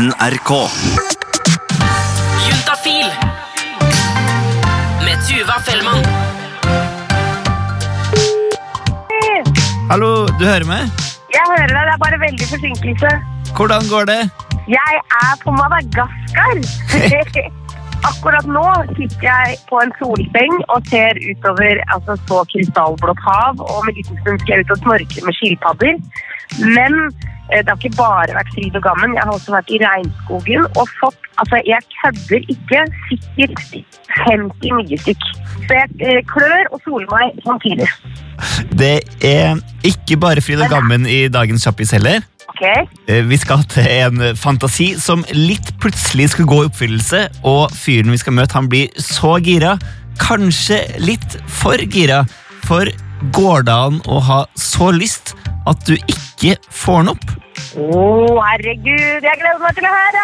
NRK. Juntafil med Tuva Fellmann. Hallo, du hører meg? Jeg hører deg, det er bare veldig forsinkelse. Hvordan går det? Jeg er på Madagaskar. Akkurat nå sitter jeg på en solseng og ser utover altså, så krystallblått hav, og med liten stund skal jeg ut og snorkle med skilpadder. Men det har ikke bare vært fryd og gammen. Jeg har også vært i regnskogen og fått Altså, jeg kødder ikke. Sikkert 50 nye stykk. Så jeg eh, klør og soler meg samtidig. Det er ikke bare fryd og gammen i dagens Kjappis heller. Ok? Eh, Vi skal til en fantasi som litt plutselig skal gå i oppfyllelse, og fyren vi skal møte, han blir så gira. Kanskje litt for gira. For går det an å ha så lyst at du ikke får den opp? Å, herregud, jeg gleder meg til å høre!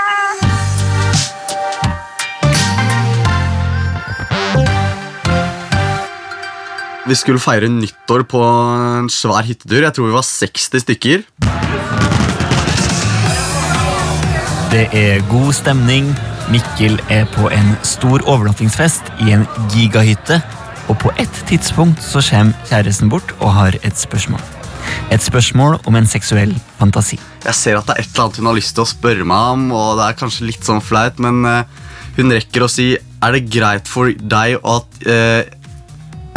Vi skulle feire nyttår på en svær hyttetur. Jeg tror vi var 60 stykker. Det er god stemning. Mikkel er på en stor overnattingsfest i en gigahytte. Og på et tidspunkt så kommer kjæresten bort og har et spørsmål. Et spørsmål om en seksuell fantasi. Jeg ser at det er et eller annet hun har lyst til å spørre meg om, og det er kanskje litt sånn flaut, men eh, hun rekker å si Er det greit for deg at eh,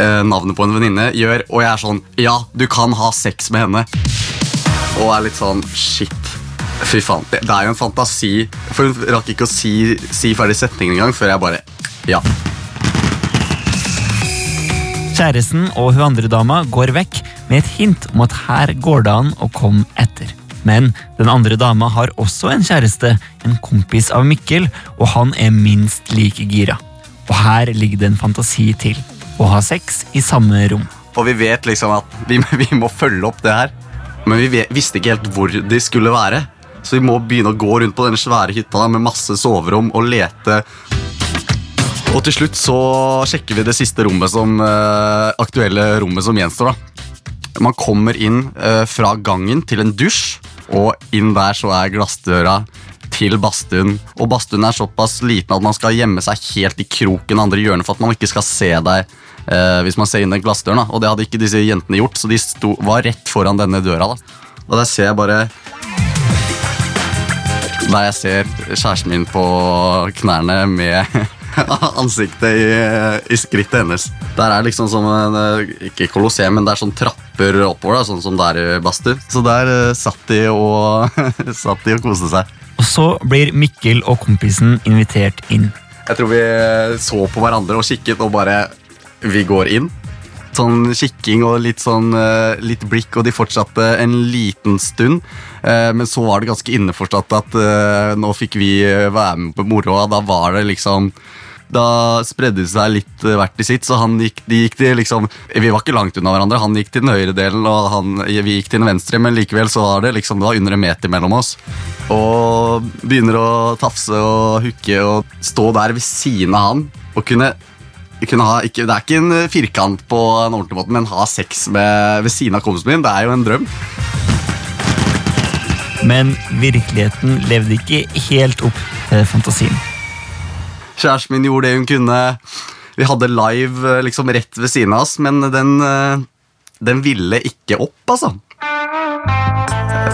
eh, navnet på en venninne gjør Og jeg er sånn Ja, du kan ha sex med henne. Og er litt sånn Shit. Fy faen. Det, det er jo en fantasi. For hun rakk ikke å si, si ferdig setningen engang før jeg bare Ja. Kjæresten og hun andre dama går vekk med et hint om at her går det an å komme etter. Men den andre dama har også en kjæreste, en kompis av Mikkel, og han er minst like gira. Og her ligger det en fantasi til. Å ha sex i samme rom. Og vi vet liksom at vi, vi må følge opp det her. Men vi vet, visste ikke helt hvor de skulle være. Så vi må begynne å gå rundt på denne svære hytta med masse soverom og lete. Og til slutt så sjekker vi det siste rommet som eh, aktuelle rommet som gjenstår. da. Man kommer inn eh, fra gangen til en dusj, og inn der så er glassdøra til badstuen. Og badstuen er såpass liten at man skal gjemme seg helt i kroken andre hjørnet for at man ikke skal se deg eh, hvis man ser inn den glassdøren. da. Og det hadde ikke disse jentene gjort, så de sto, var rett foran denne døra. da. Og der ser jeg bare Der jeg ser kjæresten min på knærne med ansiktet i, i skrittet hennes. Der er liksom som en, eh, Ikke kolosseum, men det er sånn trapper oppover, da, sånn som det er i badstue. Så der eh, satt de og, satt de og koste seg. Og så blir Mikkel og kompisen invitert inn. Jeg tror vi så på hverandre og kikket og bare Vi går inn. Sånn kikking og litt sånn eh, litt blikk, og de fortsatte en liten stund. Eh, Men så var det ganske innforstått at eh, nå fikk vi være med på moroa. Da var det liksom Da spredde det seg litt hvert i sitt, så han gikk, de gikk til liksom Vi var ikke langt unna hverandre. Han gikk til den høyre delen, og han, vi gikk til den venstre, men likevel så var det liksom det var under en meter mellom oss. Og begynner å tafse og hooke og stå der ved siden av han og kunne ha, ikke, det er ikke en firkant på en ordentlig måte, men ha sex med, ved siden av kompisen min, det er jo en drøm. Men virkeligheten levde ikke helt opp til fantasien. Kjæresten min gjorde det hun kunne. Vi hadde live eh, liksom rett ved siden av oss, men den, eh, den ville ikke opp, altså.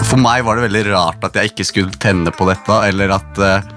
For meg var det veldig rart at jeg ikke skulle tenne på dette, eller eh, at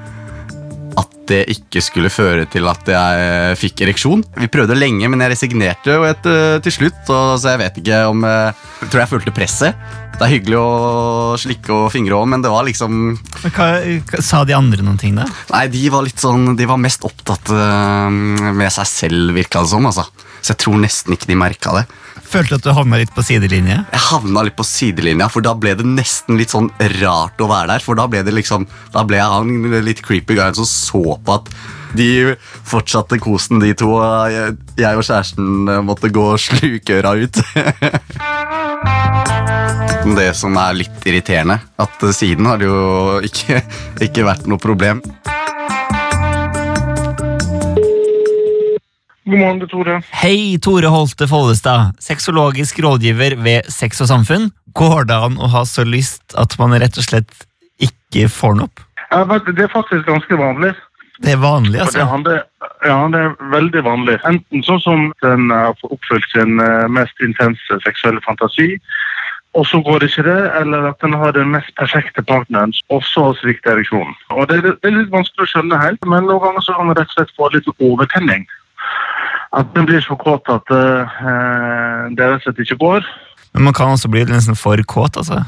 det ikke skulle føre til at jeg eh, fikk ereksjon. Vi prøvde lenge, men jeg resignerte jo et, eh, til slutt, og, så jeg vet ikke om eh, Jeg tror jeg følte presset. Det er hyggelig å slikke og fingre òg, men det var liksom Men hva, hva, sa de andre noen ting, da? Nei, de var litt sånn De var mest opptatt eh, med seg selv, virka det som. Altså. Så jeg tror nesten ikke de merka det. Følte du at du havna litt på sidelinje? Jeg havna litt på sidelinja, for da ble det nesten litt sånn rart å være der. For da ble det liksom Da ble jeg han litt creepy guyen som så på at de fortsatte kosen, de to. Jeg, jeg og kjæresten måtte gå og sluke øra ut. Det som er litt irriterende, at siden har det jo ikke, ikke vært noe problem. God morgen, det er Tore. Hei, Tore Holte Follestad, sexologisk rådgiver ved Sex og Samfunn. Går det an å ha så lyst at man rett og slett ikke får den opp? Ja, det er faktisk ganske vanlig. Det er vanlig, altså? det, ja, det er veldig vanlig. Enten sånn som den har oppfylt sin eh, mest intense seksuelle fantasi, og så går det ikke det, eller at den har den mest perfekte partneren, og så svikter ereksjonen. Og det, er- det er litt vanskelig å skjønne helt, men noen ganger så kan man rett og slett få litt overtenning. At den blir så kåt at uh, det rett og slett ikke går. Men man kan også bli liksom for kåt, altså.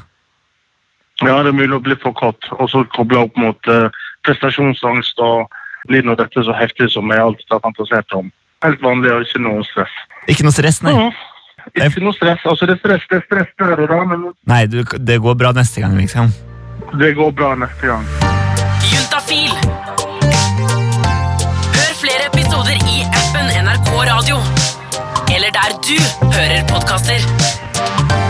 Ja, det er mulig å bli for kåt, og så koble opp mot uh, prestasjonsangst og blir nå dette så heftig som jeg alltid har fantasert om. Helt vanlig og ikke noe stress. Ikke noe stress, nei. Ja, ikke noe stress. Altså, det er stress, det er stress der og da, men Nei, du, det går bra neste gang, liksom. det går bra neste gang. Podkaster.